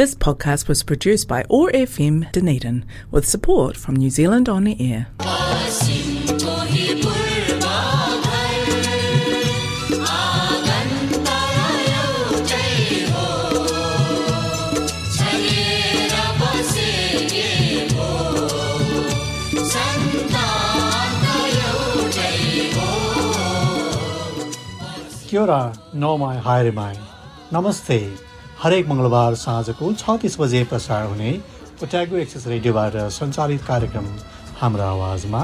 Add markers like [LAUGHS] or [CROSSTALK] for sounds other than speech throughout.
This podcast was produced by ORFM Dunedin with support from New Zealand On Air. Kia ora, no mai haere mai. Namaste. हरेक मङ्गलबार साँझको छ तिस बजे प्रसार हुने ओट्यागो एक्सेस रेडियोबाट सञ्चालित कार्यक्रम हाम्रो आवाजमा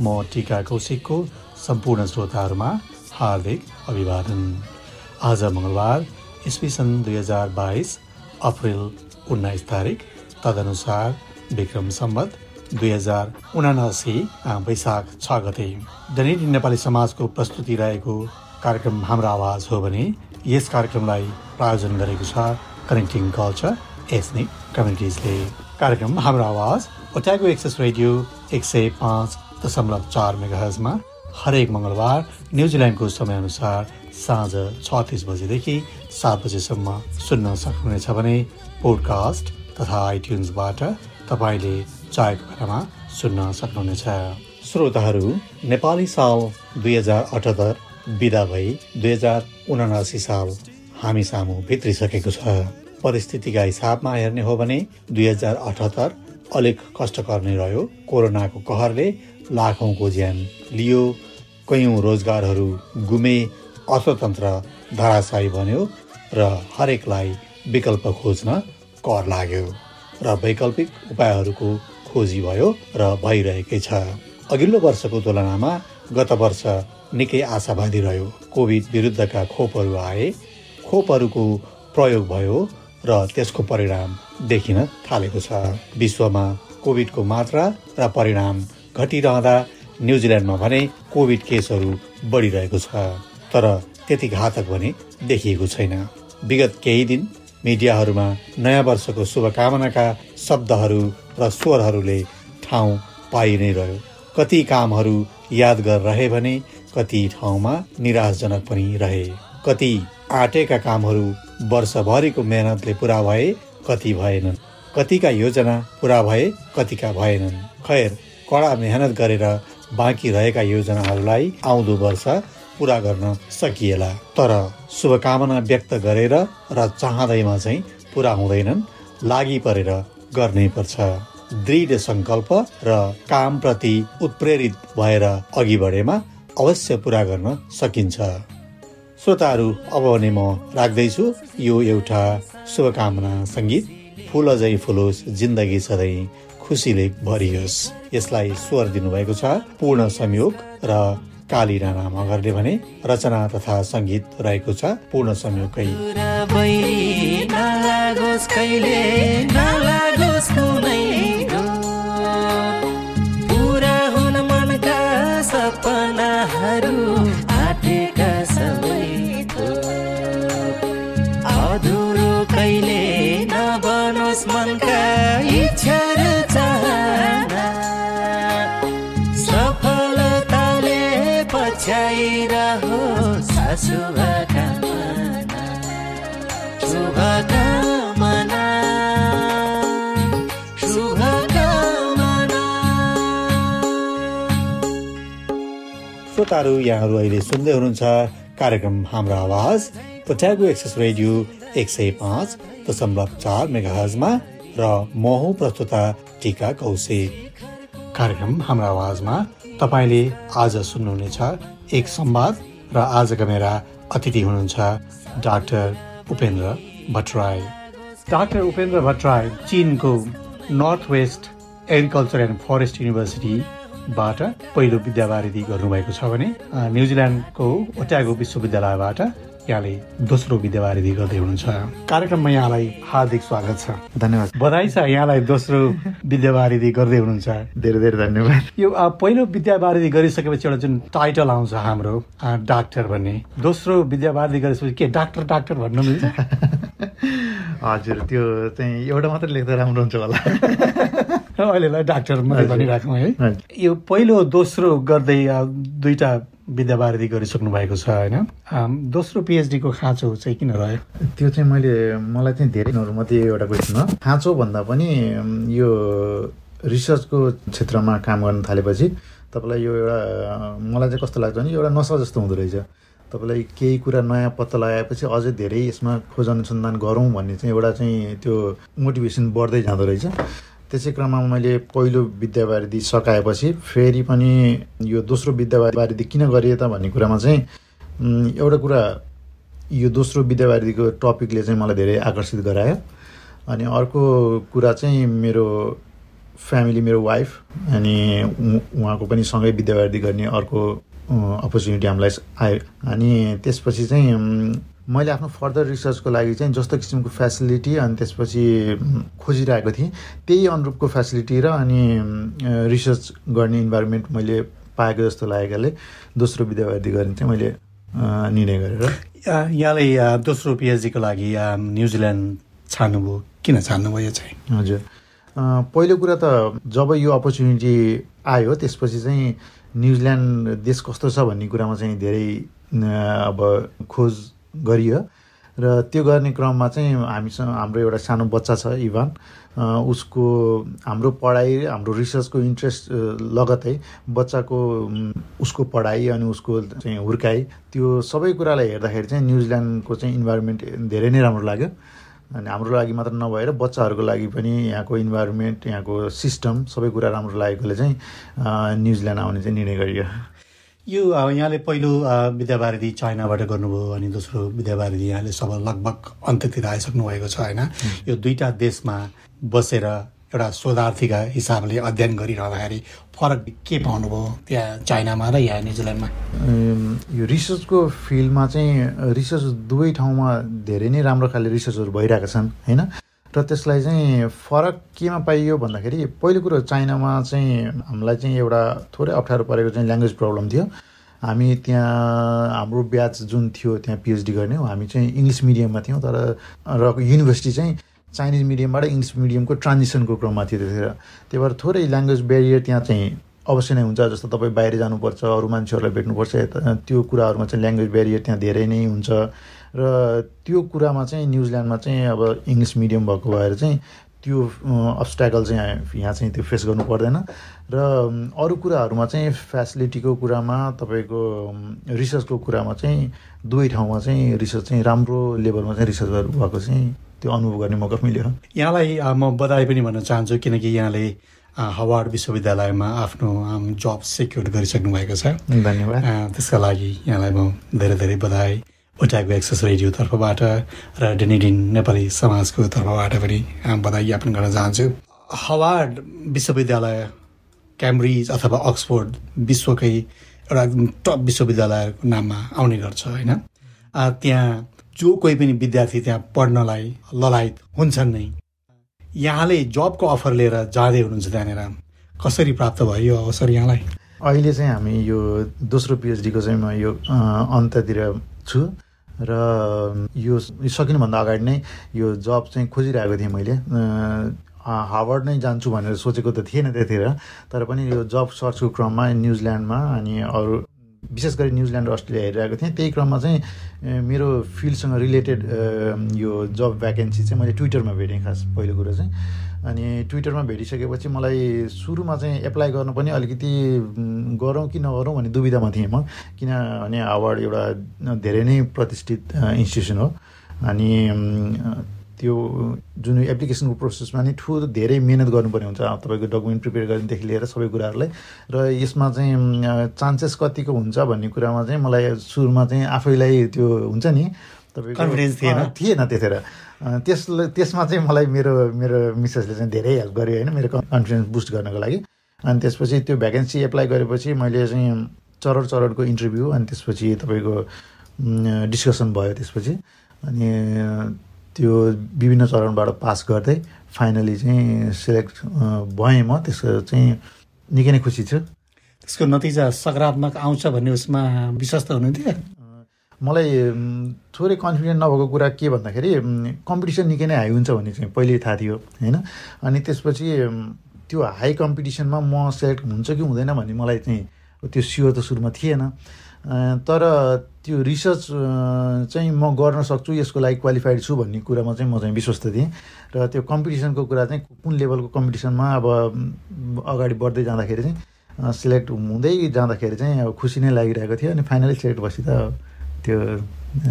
म टिका कौशिकको सम्पूर्ण श्रोताहरूमा हार्दिक अभिवादन। आज मङ्गलबार इस्वी सन् दुई हजार बाइस अप्रिल उन्नाइस तारिक तदनुसार विक्रम सम्बत दुई हजार उनासी वैशाख छ गते डनेडी नेपाली समाजको प्रस्तुति रहेको कार्यक्रम हाम्रो आवाज हो भने यस कार्यक्रमलाई प्रायोजन गरेको छ कनेक्टिङ कल्चर। एथनिक कम्युनिटिजले। कार्यक्रम हाम्रो आवाज ओट्यागो एक्सेस रेडियो एक सय पाँच दशमलव चार मेगाहजमा हरेक मङ्गलबार न्युजिल्यान्डको समयअनुसार साँझ छ तिस बजेदेखि सात बजेसम्म सुन्न सक्नुहुनेछ भने पोडकास्ट तथा आइट्युन्सबाट तपाईँले चाहेको बेलामा सुन्न सक्नुहुनेछ। श्रोताहरू नेपाली साल दुई हजार अठहत्तर विदा भई दुई हजार उनासी साल हामी सामु भित्रिसकेको छ। परिस्थितिका हिसाबमा हेर्ने हो भने दुई हजार अठहत्तर अलिक कष्टकर नै रह्यो। कोरोनाको कहरले लाखौँको ज्यान लियो। कैयौँ रोजगारहरू गुमे। अर्थतन्त्र धराशायी बन्यो र हरेकलाई विकल्प खोज्न कर लाग्यो र वैकल्पिक उपायहरूको खोजी भयो र भइरहेकै छ। अघिल्लो वर्षको तुलनामा गत वर्ष निकै आशावादी रह्यो। कोभिड विरुद्धका खोपहरू आए। खोपहरूको प्रयोग भयो र त्यसको परिणाम देखिन थालेको छ। विश्वमा कोभिडको मात्रा र परिणाम घटिरहँदा न्युजिल्यान्डमा भने कोभिड केसहरू बढिरहेको छ। तर त्यति घातक भने देखिएको छैन। विगत केही दिन मिडियाहरूमा नयाँ वर्षको शुभकामनाका शब्दहरू र स्वरहरूले ठाउँ पाइ नै रह्यो। कति कामहरू यादगार रहे भने कति ठाउँमा निराशजनक पनि रहे। कति आँटेका कामहरू वर्षभरिको मेहनतले पुरा भए कति भएनन्। कतिका योजना पुरा भए कतिका भएनन्। खैर कडा मेहनत गरेर बाँकी रहेका योजनाहरूलाई आउँदो वर्ष पुरा गर्न सकिएला। तर शुभकामना व्यक्त गरेर र चाहँदैमा चाहिँ पुरा हुँदैनन् लागि परेर गर्नै पर्छ। दृढ सङ्कल्प र कामप्रति उत्प्रेरित भएर अघि बढेमा अवश्य पुरा गर्न सकिन्छ। श्रोताहरू अब भने म राख्दैछु। यो एउटा शुभकामना सङ्गीत। फुल अझै फुलोस् जिन्दगी सधैँ खुसीले भरियोस्। यसलाई स्वर दिनुभएको छ पूर्ण संयोग र काली राणा मगरले भने रचना तथा सङ्गीत रहेको छ पूर्ण संयोगकै। श्रोताहरू यहाँहरू अहिले सुन्दै हुनुहुन्छ कार्यक्रम हाम्रो आवाज पोट्यागो एक्सेस रेडियो एक सय पाँच दशमलव चार मेगाहजमा र महु प्रस्तुता टिका कौशिक। कार्यक्रम हाम्रो आवाजमा तपाईँले आज सुन्नुहुनेछ एक संवाद र आजका मेरा अतिथि हुनुहुन्छ डाक्टर उपेन्द्र भट्टराई। डाक्टर उपेन्द्र भट्टराई चिनको North West Agriculture and Forest University बाट पहिलो विद्यावारिधि गर्नुभएको छ भने न्युजिल्यान्डको ओट्यागो विश्वविद्यालयबाट यहाँले दोस्रो विद्यावारिधि गर्दै हुनुहुन्छ। कार्यक्रममा यहाँलाई हार्दिक स्वागत छ। धन्यवाद। बधाई छ यहाँलाई दोस्रो विद्यावारिधि गर्दै हुनुहुन्छ। धेरै धेरै धन्यवाद। यो पहिलो विद्यावारिधि गरिसकेपछि एउटा जुन टाइटल आउँछ हाम्रो डाक्टर भन्ने दोस्रो विद्यावारिधि गरेपछि के डाक्टर डाक्टर भन्नु मिल्छ? [LAUGHS] हजुर त्यो चाहिँ एउटा मात्रै लेख्दा राम्रो हुन्छ होला। [LAUGHS] [LAUGHS] अहिलेलाई डाक्टर मात्रै भनिराखौँ है। यो पहिलो दोस्रो गर्दै दुईटा विद्यावारिधि गरिसक्नु भएको छ होइन? दोस्रो पिएचडीको खाँचो चाहिँ किन रह्यो? त्यो चाहिँ मैले मलाई चाहिँ धेरै मध्ये एउटा क्वेसन हो। खाँचो भन्दा पनि यो रिसर्चको क्षेत्रमा काम गर्न थालेपछि तपाईँलाई यो एउटा मलाई चाहिँ कस्तो लाग्छ भने एउटा नसा जस्तो हुँदो रहेछ। तपाईँलाई केही कुरा नयाँ पत्ता लगाएपछि अझै धेरै यसमा खोज अनुसन्धान गरौँ भन्ने चाहिँ एउटा चाहिँ त्यो मोटिभेसन बढ्दै जाँदो रहेछ। त्यसै क्रममा मैले पहिलो विद्यावारिधि सकाएपछि फेरि पनि यो दोस्रो विद्यावारिधि किन गरिए त भन्ने कुरामा चाहिँ एउटा कुरा यो दोस्रो विद्यावारिधिको टपिकले चाहिँ मलाई धेरै आकर्षित गरायो। अनि अर्को कुरा चाहिँ मेरो फ्यामिली मेरो वाइफ अनि उहाँको पनि सँगै विद्यावारिधि गर्ने अर्को अपर्च्युनिटी हामीलाई आयो। अनि त्यसपछि चाहिँ मैले आफ्नो फर्दर रिसर्चको लागि चाहिँ जस्तो किसिमको फेसिलिटी अनि त्यसपछि खोजिरहेको थिएँ त्यही अनुरूपको फेसिलिटी र अनि रिसर्च गर्ने इन्भाइरोमेन्ट मैले पाएको जस्तो लागेकाले दोस्रो विद्यावारिधि गर्ने चाहिँ मैले निर्णय गरेर या- यहाँले अ, दोस्रो पिएचडीको लागि न्युजिल्यान्ड छान्नुभयो। किन छान्नुभयो यो चाहिँ? हजुर। पहिलो कुरा त जब यो अपर्च्युनिटी आयो त्यसपछि चाहिँ न्युजिल्यान्ड देश कस्तो छ भन्ने कुरामा चाहिँ धेरै अब खोज गरियो। र त्यो गर्ने क्रममा चाहिँ हामीसँग हाम्रो एउटा सानो बच्चा छ इभान। उसको हाम्रो पढाइ हाम्रो रिसर्चको इन्ट्रेस्ट लगतै बच्चाको उसको पढाइ अनि उसको चाहिँ हुर्काइ त्यो सबै कुरालाई हेर्दाखेरि चाहिँ न्युजिल्यान्डको चाहिँ इन्भाइरोमेन्ट धेरै नै राम्रो लाग्यो। अनि हाम्रो लागि मात्र नभएर बच्चाहरूको लागि पनि यहाँको इन्भाइरोमेन्ट यहाँको सिस्टम सबै कुरा राम्रो लागेकोले चाहिँ न्युजिल्यान्ड आउने चाहिँ निर्णय गरियो। यो यहाँले पहिलो विद्यावारिधि चाइनाबाट गर्नुभयो अनि दोस्रो विद्यावारिधि यहाँले सब लगभग अन्त्यतिर आइसक्नु भएको छ होइन? यो दुईटा देशमा बसेर एउटा शोधार्थीका हिसाबले अध्ययन गरिरहँदाखेरि फरक के पाउनुभयो त्यहाँ चाइनामा र यहाँ न्युजिल्यान्डमा? यो रिसर्चको फिल्डमा चाहिँ रिसर्च दुवै ठाउँमा धेरै नै राम्रो खाले रिसर्चहरू भइरहेका छन् होइन? र त्यसलाई चाहिँ फरक केमा पाइयो भन्दाखेरि पहिलो कुरो चाइनामा चाहिँ हामीलाई चाहिँ एउटा थोरै अप्ठ्यारो परेको चाहिँ ल्याङ्ग्वेज प्रब्लम थियो। हामी त्यहाँ हाम्रो ब्याच जुन थियो त्यहाँ पिएचडी गर्ने हामी चाहिँ इङ्ग्लिस मिडियममा थियौँ तर र युनिभर्सिटी चाहिँ चाइनिज मिडियमबाट इङ्ग्लिस मिडियमको ट्रान्जिसनको क्रममा थियो त्यतिखेर त्यही भएर थोरै ल्याङ्ग्वेज ब्यारियर त्यहाँ चाहिँ अवश्य नै हुन्छ जस्तो तपाईँ बाहिर जानुपर्छ अरू मान्छेहरूलाई भेट्नुपर्छ त्यो कुराहरूमा चाहिँ ल्याङ्ग्वेज ब्यारियर त्यहाँ धेरै नै हुन्छ। र त्यो कुरामा चाहिँ न्युजिल्यान्डमा चाहिँ अब इङ्ग्लिस मिडियम भएको भएर चाहिँ त्यो अब्सट्याकल चाहिँ यहाँ चाहिँ त्यो फेस गर्नु पर्दैन। र अरू कुराहरूमा चाहिँ फेसिलिटीको कुरामा तपाईँको रिसर्चको कुरामा चाहिँ दुवै ठाउँमा चाहिँ रिसर्च चाहिँ राम्रो लेभलमा चाहिँ रिसर्चहरू भएको चाहिँ त्यो अनुभव गर्ने मौका मिल्यो। यहाँलाई म बधाई पनि भन्न चाहन्छु किनकि यहाँले हवार्ड विश्वविद्यालयमा आफ्नो जब सेक्युर गरिसक्नु भएको छ। धन्यवाद। त्यसका लागि यहाँलाई म धेरै धेरै बधाई। ओटाको एक्सेस रेडियो तर्फबाट र डेनिडिन नेपाली समाजको तर्फबाट पनि बधाई ज्ञापन गर्न चाहन्छु। हवार्ड विश्वविद्यालय क्याम्ब्रिज अथवा अक्सफोर्ड विश्वकै एउटा एकदम टप विश्वविद्यालयको नाममा आउने गर्छ होइन? त्यहाँ जो कोही पनि विद्यार्थी त्यहाँ पढ्नलाई ललायत हुन्छन् नै। यहाँले जबको अफर लिएर जाँदै हुनुहुन्छ त्यहाँनिर? कसरी प्राप्त भयो यो अवसर यहाँलाई? अहिले चाहिँ हामी यो दोस्रो पिएचडीको चाहिँ म यो अ, अन्त्यतिर छु र यो सकिनुभन्दा अगाडि नै यो जब चाहिँ खोजिरहेको थिएँ मैले अ, हार्वर्ड नै जान्छु भनेर सोचेको त थिएन त्यतिखेर तर पनि यो जब सर्चको क्रममा न्युजिल्यान्डमा अनि अरू विशेष गरी न्युजिल्यान्ड र अस्ट्रेलिया हेरिरहेको थिएँ। त्यही क्रममा चाहिँ मेरो फिल्डसँग रिलेटेड यो जब भ्याकेन्सी चाहिँ मैले ट्विटरमा भेटेँ खास पहिलो कुरो चाहिँ। अनि ट्विटरमा भेटिसकेपछि मलाई सुरुमा चाहिँ एप्लाई गर्नु पनि अलिकति गरौँ कि नगरौँ भन्ने दुविधामा थिएँ म। किनभने हार्वर्ड एउटा धेरै नै प्रतिष्ठित इन्स्टिट्युसन हो। अनि त्यो जुन एप्लिकेसनको प्रोसेसमा नै ठुलो धेरै मिहिनेत गर्नुपर्ने हुन्छ। तपाईँको डकुमेन्ट प्रिपेयर गर्नेदेखि लिएर सबै कुराहरूलाई। र यसमा चाहिँ चान्सेस कतिको हुन्छ भन्ने कुरामा चाहिँ मलाई सुरुमा चाहिँ आफैलाई त्यो हुन्छ नि तपाईँको Confidence थिएन? थिएन त्यतिखेर। अँ, त्यसले त्यसमा चाहिँ मलाई मेरो मेरो मिसेसले चाहिँ धेरै हेल्प गर्यो होइन मेरो कन्फिडेन्स बुस्ट गर्नको लागि। अनि त्यसपछि त्यो भ्याकेन्सी एप्लाई गरेपछि मैले चाहिँ चरण चरणको इन्टरभ्यू अनि त्यसपछि तपाईँको डिस्कसन भयो त्यसपछि। अनि त्यो विभिन्न चरणबाट पास गर्दै फाइनली चाहिँ सेलेक्ट भएँ म त्यसको चाहिँ निकै नै खुसी छु। त्यसको नतिजा सकारात्मक आउँछ भन्ने उसमा विश्वास त हुनुहुन्थ्यो मलाई थोरै कन्फिडेन्ट नभएको कुरा के भन्दाखेरि कम्पिटिसन निकै नै हाई हुन्छ भन्ने चाहिँ पहिल्यै थाहा थियो होइन? अनि त्यसपछि त्यो हाई कम्पिटिसनमा म सेलेक्ट हुन्छ कि हुँदैन भन्ने मलाई चाहिँ त्यो स्योर त सुरुमा थिएन। तर त्यो रिसर्च चाहिँ म गर्न सक्छु यसको लागि क्वालिफाइड छु भन्ने कुरामा चाहिँ म चाहिँ विश्वस्त थिएँ। र त्यो कम्पिटिसनको कुरा चाहिँ कुन लेभलको कम्पिटिसनमा अब अगाडि बढ्दै जाँदाखेरि चाहिँ सिलेक्ट हुँदै जाँदाखेरि चाहिँ अब खुसी नै लागिरहेको थियो अनि फाइनली सिलेक्ट भएपछि त त्यो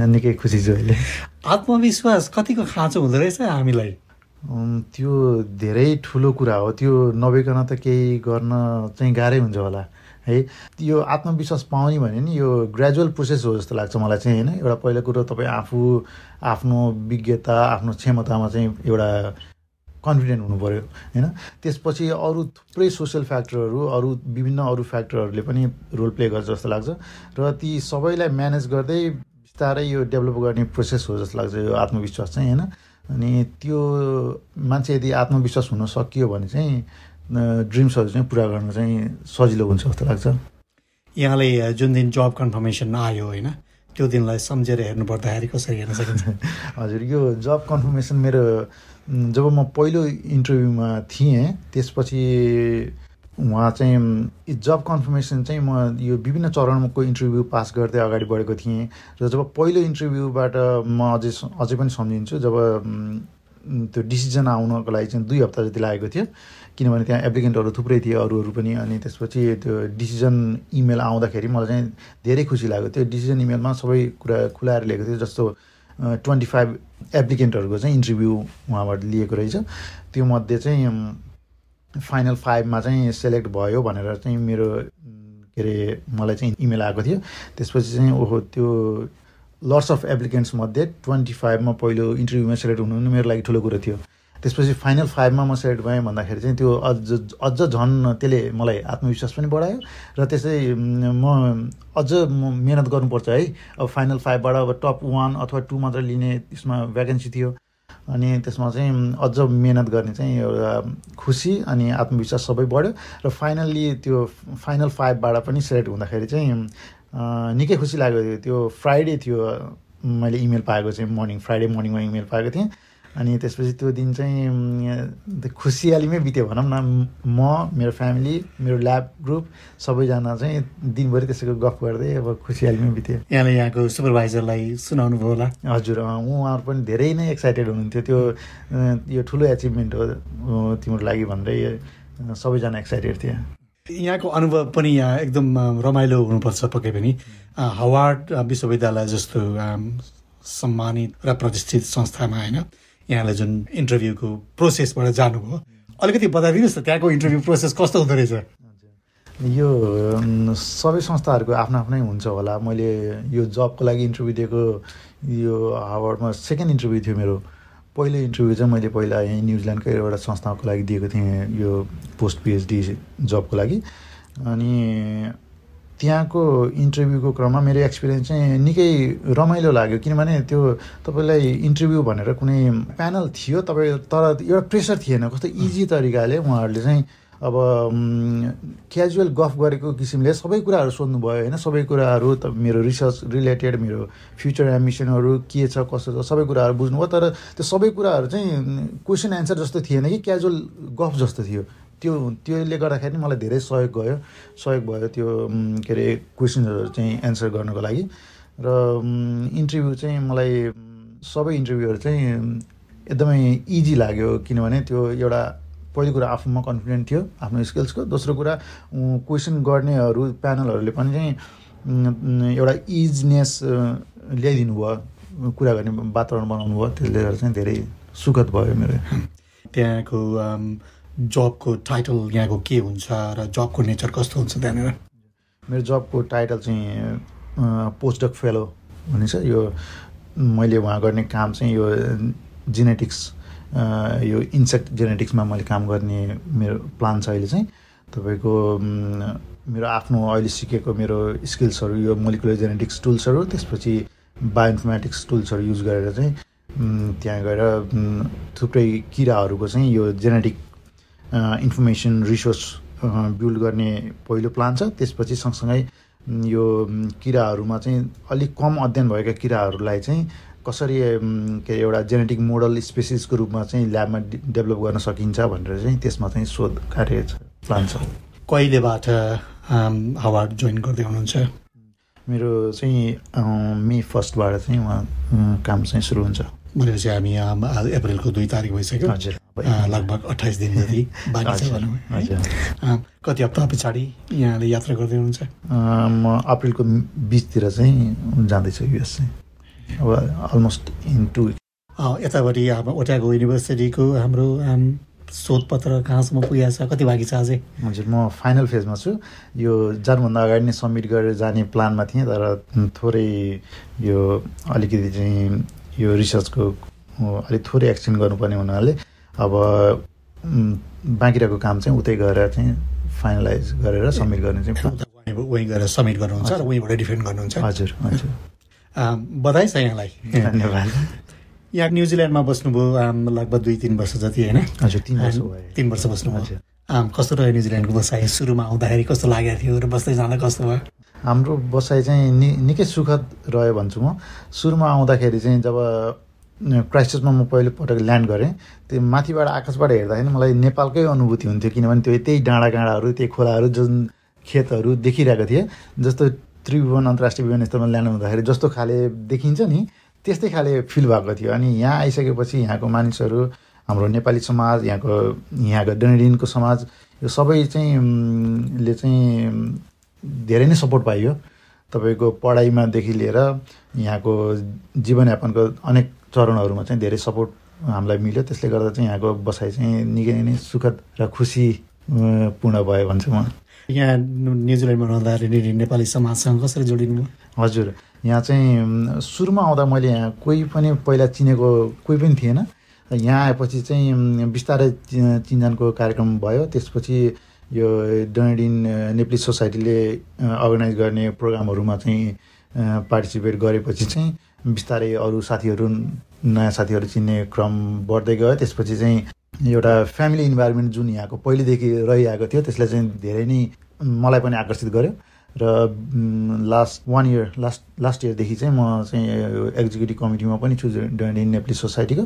निकै खुसी छु अहिले। आत्मविश्वास कतिको खाँचो हुँदो रहेछ हामीलाई? त्यो धेरै ठुलो कुरा हो। त्यो नभइकन त केही गर्न चाहिँ गाह्रै हुन्छ होला। है? यो आत्मविश्वास पाउने भने नि यो ग्रेजुअल प्रोसेस हो जस्तो लाग्छ मलाई चाहिँ होइन? एउटा पहिलो कुरो तपाईँ आफू आफ्नो विज्ञता आफ्नो क्षमतामा चाहिँ एउटा कन्फिडेन्ट हुनु पऱ्यो होइन? त्यसपछि अरू थुप्रै सोसियल फ्याक्टरहरू अरू विभिन्न अरू फ्याक्टरहरूले पनि रोल प्ले गर्छ जस्तो लाग्छ र ती सबैलाई म्यानेज गर्दै बिस्तारै यो डेभलप गर्ने प्रोसेस हो जस्तो लाग्छ यो आत्मविश्वास चाहिँ होइन? अनि त्यो मान्छे यदि आत्मविश्वास हुन सकियो भने चाहिँ ड्रिम्सहरू चाहिँ पुरा गर्न चाहिँ सजिलो हुन्छ जस्तो लाग्छ। यहाँले जुन दिन जब कन्फर्मेसन आयो होइन त्यो दिनलाई सम्झेर हेर्नु पर्दाखेरि कसरी हेर्न सकिन्छ? [LAUGHS] हजुर यो जब कन्फर्मेसन मेरो जब म पहिलो इन्टरभ्यूमा थिएँ त्यसपछि उहाँ चाहिँ जब कन्फर्मेसन चाहिँ म यो विभिन्न चरणको इन्टरभ्यू पास गर्दै अगाडि बढेको थिएँ। र जब पहिलो इन्टरभ्यूबाट म अझै अझै पनि सम्झिन्छु जब त्यो डिसिजन आउनको लागि चाहिँ दुई हप्ता जति लागेको थियो किनभने त्यहाँ एप्लिकेन्टहरू थुप्रै थिए अरूहरू पनि अनि त्यसपछि त्यो डिसिजन इमेल आउँदाखेरि मलाई चाहिँ धेरै खुसी लाग्यो। त्यो डिसिजन इमेलमा सबै कुरा खुलाएर लिएको थियो जस्तो ट्वेन्टी फाइभ एप्लिकेन्टहरूको चाहिँ इन्टरभ्यू उहाँबाट लिएको रहेछ। त्यो मध्ये चाहिँ फाइनल फाइभमा चाहिँ सेलेक्ट भयो भनेर चाहिँ मेरो के अरे मलाई चाहिँ इमेल आएको थियो। त्यसपछि चाहिँ ओहो त्यो लट्स अफ एप्लिकेन्ट्स मध्ये ट्वेन्टी फाइभमा पहिलो इन्टरभ्यूमा सेलेक्ट हुनु मेरो लागि ठुलो कुरो थियो। त्यसपछि फाइनल फाइभमा म सेलेक्ट भएँ भन्दाखेरि चाहिँ त्यो अझ अझ झन् त्यसले मलाई आत्मविश्वास पनि बढायो र त्यसै म अझ म मिहिनेत गर्नुपर्छ है। अब फाइनल फाइभबाट अब टप वान अथवा टू मात्र लिने त्यसमा भ्याकेन्सी थियो अनि त्यसमा चाहिँ अझ मिहिनेत गर्ने चाहिँ एउटा खुसी अनि आत्मविश्वास सबै बढ्यो र फाइनल्ली त्यो फाइनल फाइभबाट पनि सेलेक्ट हुँदाखेरि चाहिँ निकै खुसी लाग्यो। त्यो फ्राइडे थियो मैले इमेल पाएको चाहिँ मर्निङ फ्राइडे मर्निङमा इमेल पाएको थिएँ। अनि त्यसपछि त्यो दिन चाहिँ खुसियालीमै बित्यो भनौँ न। म मेरो फ्यामिली मेरो ल्याब ग्रुप सबैजना चाहिँ दिनभरि त्यसैको गफ गर्दै अब खुसियालीमै बित्यो। यहाँले यहाँको सुपरभाइजरलाई सुनाउनु भयो होला। हजुर उहाँहरू पनि धेरै नै एक्साइटेड हुनुहुन्थ्यो। त्यो यो ठुलो एचिभमेन्ट हो तिम्रो लागि भन्दै सबैजना एक्साइटेड थिए। यहाँको अनुभव पनि यहाँ एकदम रमाइलो हुनुपर्छ पक्कै पनि। हवार्ड विश्वविद्यालय जस्तो सम्मानित र प्रतिष्ठित संस्थामा होइन। यहाँले जुन इन्टरभ्यूको प्रोसेसबाट जानुभयो अलिकति बताइदिनुहोस् न त्यहाँको इन्टरभ्यू प्रोसेस कस्तो हुँदो रहेछ? यो सबै संस्थाहरूको आफ्नो आफ्नै हुन्छ होला। मैले यो जबको लागि इन्टरभ्यू दिएको यो हावर्डमा सेकेन्ड इन्टरभ्यू थियो मेरो। पहिलो इन्टरभ्यू चाहिँ मैले पहिला यहीँ न्युजिल्यान्डकै एउटा संस्थाको लागि दिएको थिएँ यो पोस्ट पिएचडी जबको लागि। अनि त्यहाँको इन्टरभ्यूको क्रममा मेरो एक्सपिरियन्स चाहिँ निकै रमाइलो लाग्यो किनभने त्यो तपाईँलाई इन्टरभ्यू भनेर कुनै प्यानल थियो तपाईँ तर एउटा प्रेसर थिएन। कस्तो इजी तरिकाले उहाँहरूले चाहिँ अब क्याजुअल गफ गरेको किसिमले सबै कुराहरू सोध्नुभयो होइन। सबै कुराहरू त मेरो रिसर्च रिलेटेड मेरो फ्युचर एम्बिसनहरू के छ कसो छ सबै कुराहरू बुझ्नुभयो। तर त्यो सबै कुराहरू चाहिँ क्वेसन एन्सर जस्तो थिएन कि क्याजुअल गफ जस्तो थियो। त्यो त्योले गर्दाखेरि मलाई धेरै सहयोग गयो। सहयोग भयो त्यो के अरे क्वेसन्सहरू चाहिँ एन्सर गर्नको लागि। र इन्टरभ्यू चाहिँ मलाई सबै इन्टरभ्यूहरू चाहिँ एकदमै इजी लाग्यो किनभने त्यो एउटा पहिलो कुरा आफूमा कन्फिडेन्ट थियो आफ्नो स्किल्सको। दोस्रो कुरा क्वेसन गर्नेहरू प्यानलहरूले पनि चाहिँ एउटा इजनेस ल्याइदिनु भयो। कुरा गर्ने वातावरण बनाउनु भयो। त्यसले गर्दा चाहिँ धेरै सुखद भयो मेरो। त्यहाँको जबको टाइटल यहाँको के हुन्छ र जबको नेचर कस्तो हुन्छ त्यहाँनिर? मेरो जबको टाइटल चाहिँ पोस्टडक फेलो भन्ने छ। यो मैले उहाँ गर्ने काम चाहिँ यो जेनेटिक्स यो इन्सेक्ट जेनेटिक्समा मैले काम गर्ने मेरो प्लान छ अहिले चाहिँ। तपाईँको मेरो आफ्नो अहिले सिकेको मेरो स्किल्सहरू यो मोलिकुलर जेनेटिक्स टुल्सहरू त्यसपछि बायोइन्फर्मेटिक्स टुल्सहरू युज गरेर चाहिँ त्यहाँ गएर थुप्रै किराहरूको चाहिँ यो जेनेटिक इन्फर्मेसन रिसोर्स बिल्ड गर्ने पहिलो प्लान छ। त्यसपछि सँगसँगै यो किराहरूमा चाहिँ अलिक कम अध्ययन भएका किराहरूलाई चाहिँ कसरी के एउटा जेनेटिक मोडल स्पेसिसको रूपमा चाहिँ ल्याबमा डेभलप गर्न सकिन्छ भनेर चाहिँ त्यसमा चाहिँ शोध कार्य छ प्लान छ। कहिलेबाट हावार्ड जोइन गर्दै हुनुहुन्छ? मेरो चाहिँ मे फर्स्टबाट चाहिँ उहाँ काम चाहिँ सुरु हुन्छ। भनेपछि हामी अम, आज अप्रिलको दुई तारिक भइसक्यो। लगभग अठाइस दिन जति बाँकी छ भनौँ कति हप्ता पछाडि यहाँले यात्रा गर्दै हुनुहुन्छ? म अप्रिलको बिचतिर चाहिँ जाँदैछु युएस चाहिँ। अब अलमोस्ट इन टु यतापट्टि अब ओट्याको युनिभर्सिटीको हाम्रो शोधपत्र कहाँसम्म पुगेको छ कति बाँकी छ अझै? हजुर म फाइनल फेजमा छु। यो जानुभन्दा अगाडि नै सब्मिट गरेर जाने प्लानमा थिएँ तर थोरै यो अलिकति चाहिँ यो रिसर्चको अलिक थोरै एक्सटेन्ड गर्नुपर्ने हुनाले अब बाँकी रहेको काम चाहिँ उतै गएर चाहिँ फाइनलाइज गरेर सबमिट गर्ने चाहिँ वहीँ गएर सब्मिट गर्नुहुन्छ र वहीँबाट डिफेन्ड गर्नुहुन्छ। हजुर हजुर। बधाई छ यहाँलाई। धन्यवाद। यहाँ न्युजिल्यान्डमा बस्नुभयो आम, लगभग दुई तिन वर्ष जति होइन? हजुर तिन वर्ष भयो। तिन वर्ष बस्नुभयो। कस्तो रह्यो न्युजिल्यान्डको बसाइ? सुरुमा आउँदाखेरि कस्तो लागेको थियो? र बस्दै जाँदा कस्तो भयो? हाम्रो बसाइ चाहिँ नि निकै सुखद रह्यो भन्छु म। सुरुमा आउँदाखेरि चाहिँ जब क्राइस्टमा म पहिलोपटक ल्यान्ड गरेँ त्यो माथिबाट आकाशबाट हेर्दाखेरि मलाई नेपालकै अनुभूति हुन्थ्यो किनभने त्यो त्यही डाँडा काँडाहरू त्यही खोलाहरू जुन खेतहरू देखिरहेको थिएँ जस्तो त्रिभुवन अन्तर्राष्ट्रिय विमानस्थलमा ल्यान्ड हुँदाखेरि जस्तो खाले देखिन्छ नि त्यस्तै खाले फिल भएको थियो। अनि यहाँ आइसकेपछि यहाँको मानिसहरू हाम्रो नेपाली समाज यहाँको यहाँको डनेडिनको समाज यो सबै चाहिँ ले चाहिँ धेरै नै सपोर्ट पाइयो। तपाईँको पढाइमादेखि लिएर यहाँको जीवनयापनको अनेक चरणहरूमा चाहिँ धेरै सपोर्ट हामीलाई मिल्यो। त्यसले गर्दा चाहिँ यहाँको बसाइ चाहिँ निकै नै सुखद र खुसी पूर्ण भयो भन्छु म। यहाँ न्युजिल्यान्डमा रहँदाखेरि नेपाली समाजसँग कसरी जोडिनु? हजुर। यहाँ चाहिँ सुरुमा आउँदा मैले यहाँ कोही पनि पहिला चिनेको कोही पनि थिएन। यहाँ आएपछि चाहिँ बिस्तारै चिनजानको कार्यक्रम भयो। त्यसपछि यो अ, नेप्ली सोसाइटीले अर्गनाइज गर्ने प्रोग्रामहरूमा चाहिँ पार्टिसिपेट गरेपछि चाहिँ बिस्तारै अरू साथीहरू नयाँ साथीहरू चिन्ने क्रम बढ्दै गयो। त्यसपछि चाहिँ एउटा फ्यामिली इन्भाइरोमेन्ट जुन यहाँको पहिलेदेखि रहिआएको थियो त्यसले चाहिँ धेरै नै मलाई पनि आकर्षित गर्यो। र last one year last last इयरदेखि चाहिँ म चाहिँ एक्जिक्युटिभ कमिटीमा पनि छु डन्डिन नेप्ली सोसाइटीको।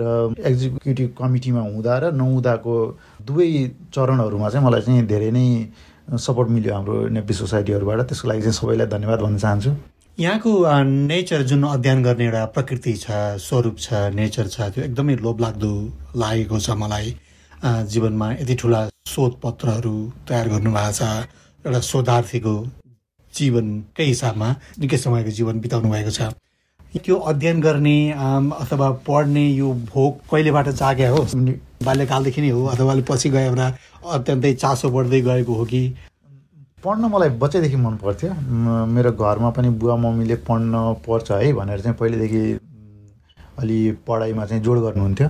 र एक्जिक्युटिभ कमिटीमा हुँदा र नहुँदाको दुवै चरणहरूमा चाहिँ मलाई चाहिँ धेरै नै सपोर्ट मिल्यो हाम्रो नेप्ली सोसाइटीहरूबाट त्यसको लागि चाहिँ सबैलाई धन्यवाद भन्न चाहन्छु। यहाँको नेचर जुन अध्ययन गर्ने एउटा प्रकृति छ स्वरूप छ नेचर छ त्यो एकदमै लोभलाग्दो लागेको छ मलाई। जीवनमा यति ठुला शोधपत्रहरू तयार गर्नुभएको छ। एउटा शोधार्थीको जीवनकै हिसाबमा निकै समयको जीवन बिताउनु भएको छ। त्यो अध्ययन गर्ने अथवा पढ्ने यो भोग कहिलेबाट जाग्या हो? बाल्यकालदेखि नै हो अथवा पछि गएर एउटा अत्यन्तै चासो बढ्दै गएको हो कि? पढ्न मलाई बच्चैदेखि मन पर्थ्यो। मेरो घरमा पनि बुवा मम्मीले पढ्न पर्छ है भनेर चाहिँ पहिलेदेखि अलि पढाइमा चाहिँ जोड गर्नुहुन्थ्यो।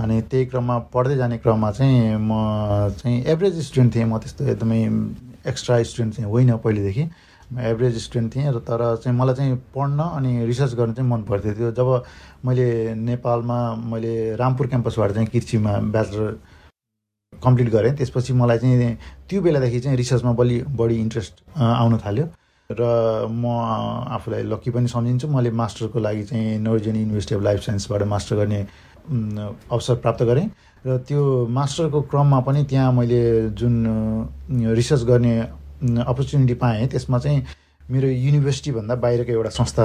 अनि त्यही क्रममा पढ्दै जाने क्रममा चाहिँ म चाहिँ एभरेज स्टुडेन्ट थिएँ। म त्यस्तो एकदमै एक्स्ट्रा स्टुडेन्ट चाहिँ होइन पहिलेदेखि। एभरेज स्टुडेन्ट थिएँ र तर चाहिँ मलाई चाहिँ पढ्न अनि रिसर्च गर्न चाहिँ मन पर्थ्यो त्यो जब मैले नेपालमा मैले रामपुर क्याम्पसबाट चाहिँ कृषिमा ब्याचलर कम्प्लिट गरेँ त्यसपछि मलाई चाहिँ त्यो बेलादेखि चाहिँ रिसर्चमा बलि बढी इन्ट्रेस्ट आउन थाल्यो र म आफूलाई लक्की पनि सम्झिन्छु। मैले मास्टरको लागि चाहिँ नोर्जेन युनिभर्सिटी अफ लाइफ साइन्सबाट मास्टर गर्ने अवसर प्राप्त गरेँ र त्यो मास्टरको क्रममा पनि त्यहाँ मैले जुन रिसर्च गर्ने अपर्च्युनिटी पाएँ। त्यसमा चाहिँ मेरो युनिभर्सिटीभन्दा बाहिरको एउटा संस्था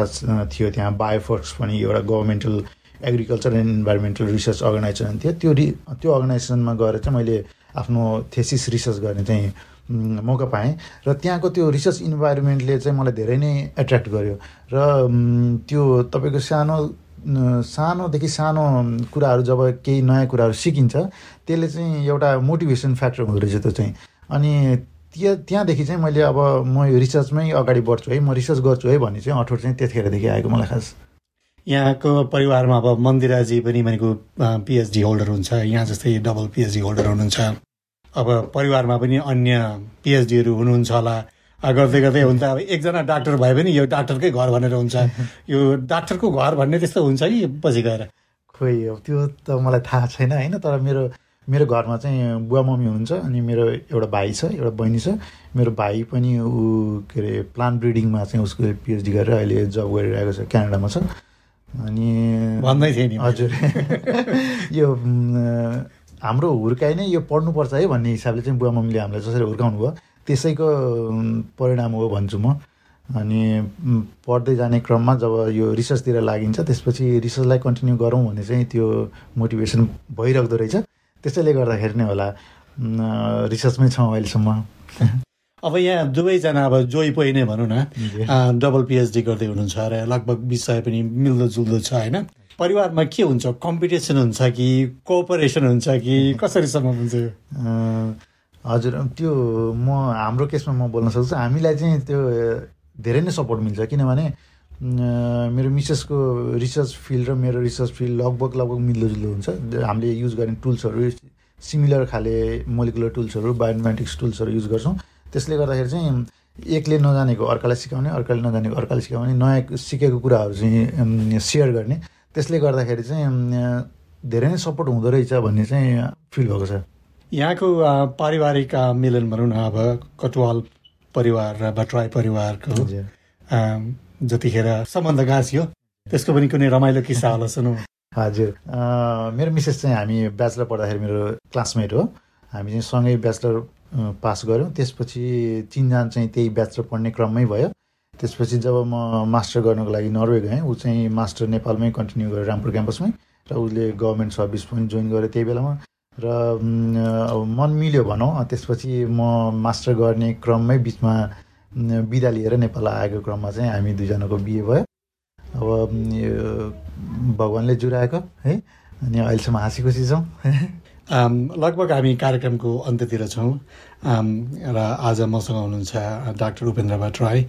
थियो त्यहाँ बायोफोर्स पनि एउटा governmental agriculture and environmental research organisation थियो। त्यो रि त्यो अर्गनाइजेसनमा गएर चाहिँ मैले आफ्नो थेसिस रिसर्च गर्ने चाहिँ मौका पाएँ। र त्यहाँको त्यो रिसर्च इन्भाइरोमेन्टले चाहिँ मलाई धेरै नै एट्र्याक्ट गर्यो। र त्यो तपाईँको सानो सानोदेखि सानो कुराहरू जब केही नयाँ कुराहरू सिकिन्छ त्यसले चाहिँ एउटा मोटिभेसन फ्याक्टर हुँदो रहेछ त्यो चाहिँ। अनि त्यहाँ त्यहाँदेखि चाहिँ मैले अब म यो रिसर्चमै अगाडि बढ्छु है। म रिसर्च गर्छु है भन्ने चाहिँ अठोट चाहिँ त्यतिखेरदेखि आएको मलाई खास। यहाँको परिवारमा अब मन्दिराजी पनि भनेको पिएचडी होल्डर हुन्छ। यहाँ जस्तै डबल पिएचडी होल्डर हुनुहुन्छ। अब परिवारमा पनि अन्य पिएचडीहरू हुनुहुन्छ होला। गर्दै गर्दै हुन्छ। अब एकजना डाक्टर भए पनि यो डाक्टरकै घर भनेर हुन्छ। [LAUGHS] यो डाक्टरको घर भन्ने त्यस्तो हुन्छ कि पछि गएर? खोइ अब त्यो त मलाई थाहा छैन होइन? तर मेरो मेरो घरमा चाहिँ बुवा मम्मी हुनुहुन्छ अनि मेरो एउटा भाइ छ एउटा बहिनी छ। मेरो भाइ पनि ऊ के अरे प्लान्ट ब्रिडिङमा चाहिँ उसको पिएचडी गरेर अहिले जब गरिरहेको छ क्यानाडामा छ। अनि भन्दै थिएँ नि। हजुर। [LAUGHS] यो हाम्रो हुर्काइ नै यो पढ्नुपर्छ है भन्ने हिसाबले चाहिँ बुवा मम्मीले हामीलाई जसरी हुर्काउनु भयो त्यसैको परिणाम हो भन्छु म। अनि पढ्दै जाने क्रममा जब यो रिसर्चतिर लागिन्छ त्यसपछि रिसर्चलाई कन्टिन्यू गरौँ भन्ने चाहिँ त्यो मोटिभेसन भइरहेको रहेछ। त्यसैले गर्दाखेरि नै होला रिसर्चमै छौँ अहिलेसम्म। अब यहाँ दुवैजना अब जोइ पोइ नै भनौँ न। डबल पिएचडी गर्दै हुनुहुन्छ र लगभग विषय पनि मिल्दो जुल्दो छ होइन? परिवारमा के हुन्छ? कम्पिटिसन हुन्छ कि कोअपरेसन हुन्छ कि कसरीसम्म हुन्छ हजुर त्यो म हाम्रो केसमा म बोल्न सक्छु हामीलाई चाहिँ त्यो धेरै नै सपोर्ट मिल्छ किनभने मेरो मिसेसको रिसर्च फिल्ड र मेरो रिसर्च फिल्ड लगभग लगभग मिल्दोजुल्दो हुन्छ। हामीले युज गर्ने टुल्सहरू सिमिलर खाले मोलिकुलर टुल्सहरू बायोमेट्रिक्स टुल्सहरू युज गर्छौँ। त्यसले गर्दाखेरि चाहिँ एकले नजानेको अर्कालाई सिकाउने अर्काले नजानेको अर्काले सिकाउने नयाँ सिकेको कुराहरू चाहिँ सेयर गर्ने। त्यसले गर्दाखेरि चाहिँ धेरै नै सपोर्ट हुँदो रहेछ भन्ने चाहिँ फिल भएको छ। यहाँको पारिवारिक मिलन भनौँ न अब कटुवाल परिवार र भट्टराई परिवारको जतिखेर सम्बन्ध गाँसियो त्यसको पनि कुनै रमाइलो किस्सा होला सुनौ। हजुर। मेरो मिसेस चाहिँ हामी ब्याचलर पढ्दाखेरि मेरो क्लासमेट हो। हामी चाहिँ सँगै ब्याचलर पास गऱ्यौँ। त्यसपछि चिनजान चाहिँ त्यही ब्याचलर पढ्ने क्रममै भयो। त्यसपछि जब म मास्टर गर्नको लागि नर्वे गएँ ऊ चाहिँ मास्टर नेपालमै कन्टिन्यू गर्यो रामपुर क्याम्पसमै र उसले गभर्मेन्ट सर्भिस पनि जोइन गर्यो त्यही बेलामा। र मन मिल्यो भनौँ। त्यसपछि म मास्टर गर्ने क्रममै बिचमा बिदा लिएर नेपाल आएको क्रममा चाहिँ हामी दुईजनाको बिहे भयो। अब यो भगवान्ले जुराएको है? अनि अहिलेसम्म हाँसी खुसी छौँ। [LAUGHS] लगभग हामी कार्यक्रमको अन्त्यतिर छौँ। र आज मसँग हुनुहुन्छ डाक्टर उपेन्द्र भट्टराई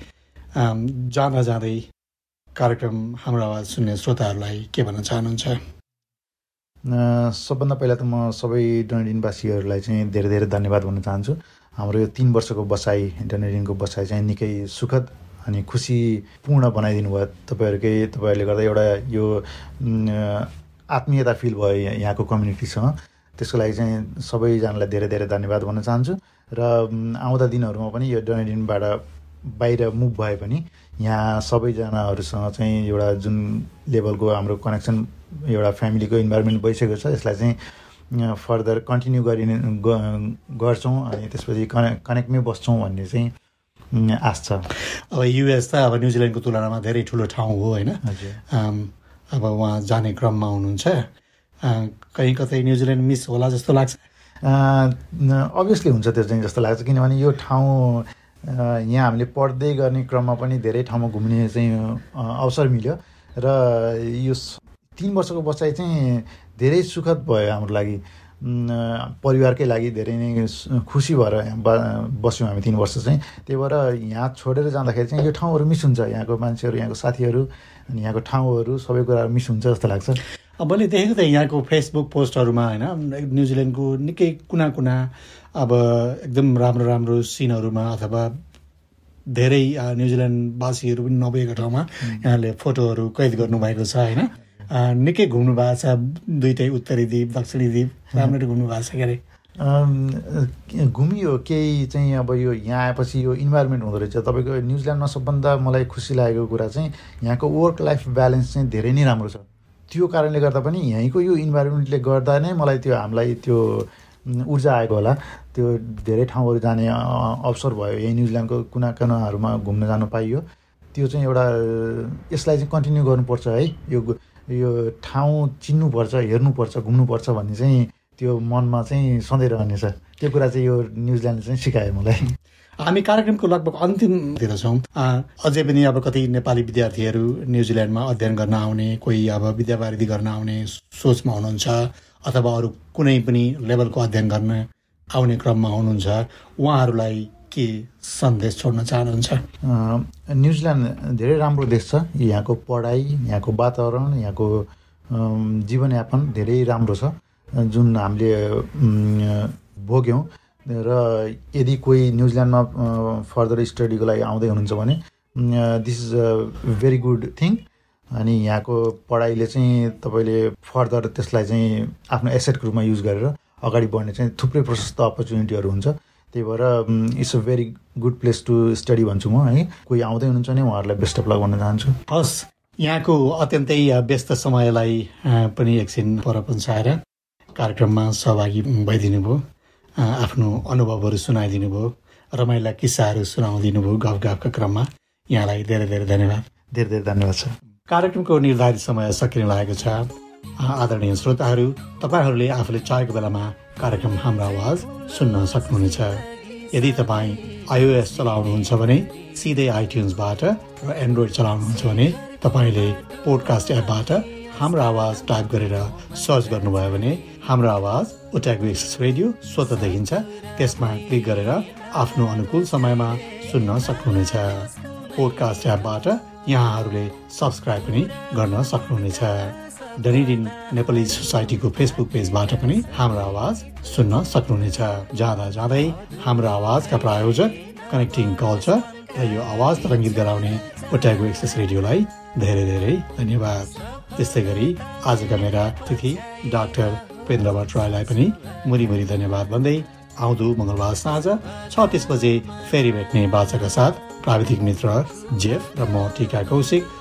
जाँदा जाँदै कार्यक्रम हाम्रो आवाज सुन्ने श्रोताहरूलाई के भन्न चाहनुहुन्छ? सबभन्दा पहिला त म सबै डनेडिनवासीहरूलाई चाहिँ धेरै धेरै धन्यवाद भन्न चाहन्छु। हाम्रो यो तिन वर्षको बसाइ डनेडिनको बसाइ चाहिँ निकै सुखद अनि खुसीपूर्ण बनाइदिनु भयो। तपाईँहरूकै तपाईँहरूले गर्दा एउटा यो आत्मीयता फिल भयो यहाँ- यहाँको कम्युनिटीसँग। त्यसको लागि चाहिँ सबैजनालाई धेरै धेरै धन्यवाद भन्न चाहन्छु। र आउँदा दिनहरूमा पनि यो डनेडिनबाट बाहिर मुभ भए पनि यहाँ सबैजनाहरूसँग चाहिँ एउटा जुन लेभलको हाम्रो कनेक्सन एउटा फ्यामिलीको इन्भाइरोमेन्ट भइसकेको छ यसलाई चाहिँ फर्दर कन्टिन्यू गरिने गर्छौँ अनि त्यसपछि कने कनेक्टमै बस्छौँ भन्ने चाहिँ आश छ। अब युएस त अब न्युजिल्यान्डको तुलनामा धेरै ठुलो ठाउँ हो होइन? अब उहाँ जाने क्रममा हुनुहुन्छ। कहीँ कतै न्युजिल्यान्ड मिस होला जस्तो लाग्छ? अभियसली हुन्छ त्यो चाहिँ जस्तो लाग्छ किनभने यो ठाउँ यहाँ हामीले पढ्दै गर्ने क्रममा पनि धेरै ठाउँमा घुम्ने चाहिँ अवसर मिल्यो। र यो तिन वर्षको बसाइ चाहिँ धेरै सुखद भयो हाम्रो लागि। परिवारकै लागि धेरै नै खुसी भएर बस्यौँ हामी तिन वर्ष चाहिँ। त्यही भएर यहाँ छोडेर जाँदाखेरि चाहिँ यो ठाउँहरू मिस हुन्छ। यहाँको मान्छेहरू यहाँको साथीहरू अनि यहाँको ठाउँहरू सबै कुराहरू मिस हुन्छ जस्तो लाग्छ। अब मैले देखेको थिएँ यहाँको फेसबुक पोस्टहरूमा होइन न्युजिल्यान्डको निकै कुना कुना अब एकदम राम्रो राम्रो सिनहरूमा अथवा धेरै न्युजिल्यान्डवासीहरू पनि नभएको ठाउँमा यहाँले फोटोहरू कैद गर्नुभएको छ होइन। निकै घुम्नु भएको छ दुइटै उत्तरी द्वीप दक्षिणी द्वीप। राम्ररी घुम्नु भएको छ के अरे? घुमियो केही चाहिँ अब यो यहाँ आएपछि यो इन्भाइरोमेन्ट हुँदो रहेछ। तपाईँको न्युजिल्यान्डमा सबभन्दा मलाई खुसी लागेको कुरा चाहिँ यहाँको वर्क लाइफ ब्यालेन्स चाहिँ धेरै नै राम्रो छ। त्यो कारणले गर्दा पनि यहीँको यो इन्भाइरोमेन्टले गर्दा नै मलाई त्यो हामीलाई त्यो ऊर्जा आएको होला। त्यो धेरै ठाउँहरू जाने अवसर भयो। यही न्युजिल्यान्डको कुना कुनाहरूमा घुम्न जानु पाइयो। त्यो चाहिँ एउटा यसलाई चाहिँ कन्टिन्यू गर्नुपर्छ है। यो यो ठाउँ चिन्नुपर्छ हेर्नुपर्छ घुम्नुपर्छ भन्ने चाहिँ त्यो मनमा चाहिँ सधैँ रहनेछ त्यो कुरा चाहिँ यो न्युजिल्यान्डले चाहिँ सिकायो मलाई। हामी कार्यक्रमको लगभग अन्तिमतिर छौँ। अ, अझै पनि अब कति नेपाली विद्यार्थीहरू न्युजिल्यान्डमा अध्ययन गर्न आउने कोही अब विद्यावारिधि गर्न आउने सोचमा हुनुहुन्छ अथवा अरू कुनै पनि लेभलको अध्ययन गर्न आउने क्रममा हुनुहुन्छ। उहाँहरूलाई के सन्देश छोड्न चाहनुहुन्छ? न्युजिल्यान्ड धेरै राम्रो देश छ। यहाँको पढाइ यहाँको वातावरण यहाँको जीवनयापन धेरै राम्रो छ। जुन हामीले भोग्यौँ। र यदि कोही न्युजिल्यान्डमा फर्दर स्टडीको लागि आउँदै हुनुहुन्छ भने this is a very good thing अनि यहाँको पढाइले चाहिँ तपाईँले फर्दर त्यसलाई चाहिँ आफ्नो एसेटको रूपमा युज गरेर अगाडि बढ्ने चाहिँ थुप्रै प्रशस्त अपर्च्युनिटीहरू हुन्छ। त्यही भएर it's a very good place to study भन्छु म है। कोही आउँदै हुनुहुन्छ भने उहाँहरूलाई बेस्ट अफ लक भन्न चाहन्छु। हस् यहाँको अत्यन्तै व्यस्त समयलाई पनि एकछिन पर पन्साएर कार्यक्रममा सहभागी भइदिनु भयो आफ्नो अनुभवहरू सुनाइदिनु भयो रमाइला किस्साहरू सुनाइदिनु भयो गफ गफका क्रममा। यहाँलाई धेरै धेरै धन्यवाद। धेरै धेरै धन्यवाद छ कार्यक्रमको निर्धारित समय सकिन लागेको छ। आदरणीय श्रोताहरू तपाईँहरूले आफूले चाहेको बेलामा कार्यक्रम हाम्रो आवाज सुन्न सक्नुहुनेछ। यदि तपाईँ आइओएस चलाउनुहुन्छ भने सिधै आइट्युन्सबाट र एन्ड्रोइड चलाउनुहुन्छ भने तपाईँले पोडकास्ट एपबाट हाम्रो आवाज टाइप गरेर सर्च गर्नुभयो भने हाम्रो आवाज ओट्यागो रेडियो स्वत देखिन्छ। त्यसमा क्लिक गरेर आफ्नो अनुकूल समयमा सुन्न सक्नुहुनेछ। पोडकास्ट एपबाट यहाँहरूले सब्सक्राइब पनि गर्न सक्नुहुनेछ। डनिडिन नेपाली सोसाइटीको फेसबुक पेजबाट पनि हाम्रो आवाज सुन्न सक्नुहुनेछ। जाँदा जाँदै हाम्रो आवाजका प्रायोजक कनेक्टिङ कल्चर र यो आवाज तरङ्गित गराउने ओट्यागो एक्सेस रेडियोलाई धेरै धेरै धन्यवाद। त्यस्तै गरी आजका मेरा अतिथि डाक्टर पेन्द्र भट्टराईलाई पनि मुरी मुरी धन्यवाद भन्दै आउँदो मङ्गलबार साँझ छ तिस बजे फेरि भेट्ने बाचाका साथ प्राविधिक मित्र जेफ र म टिका कौशिक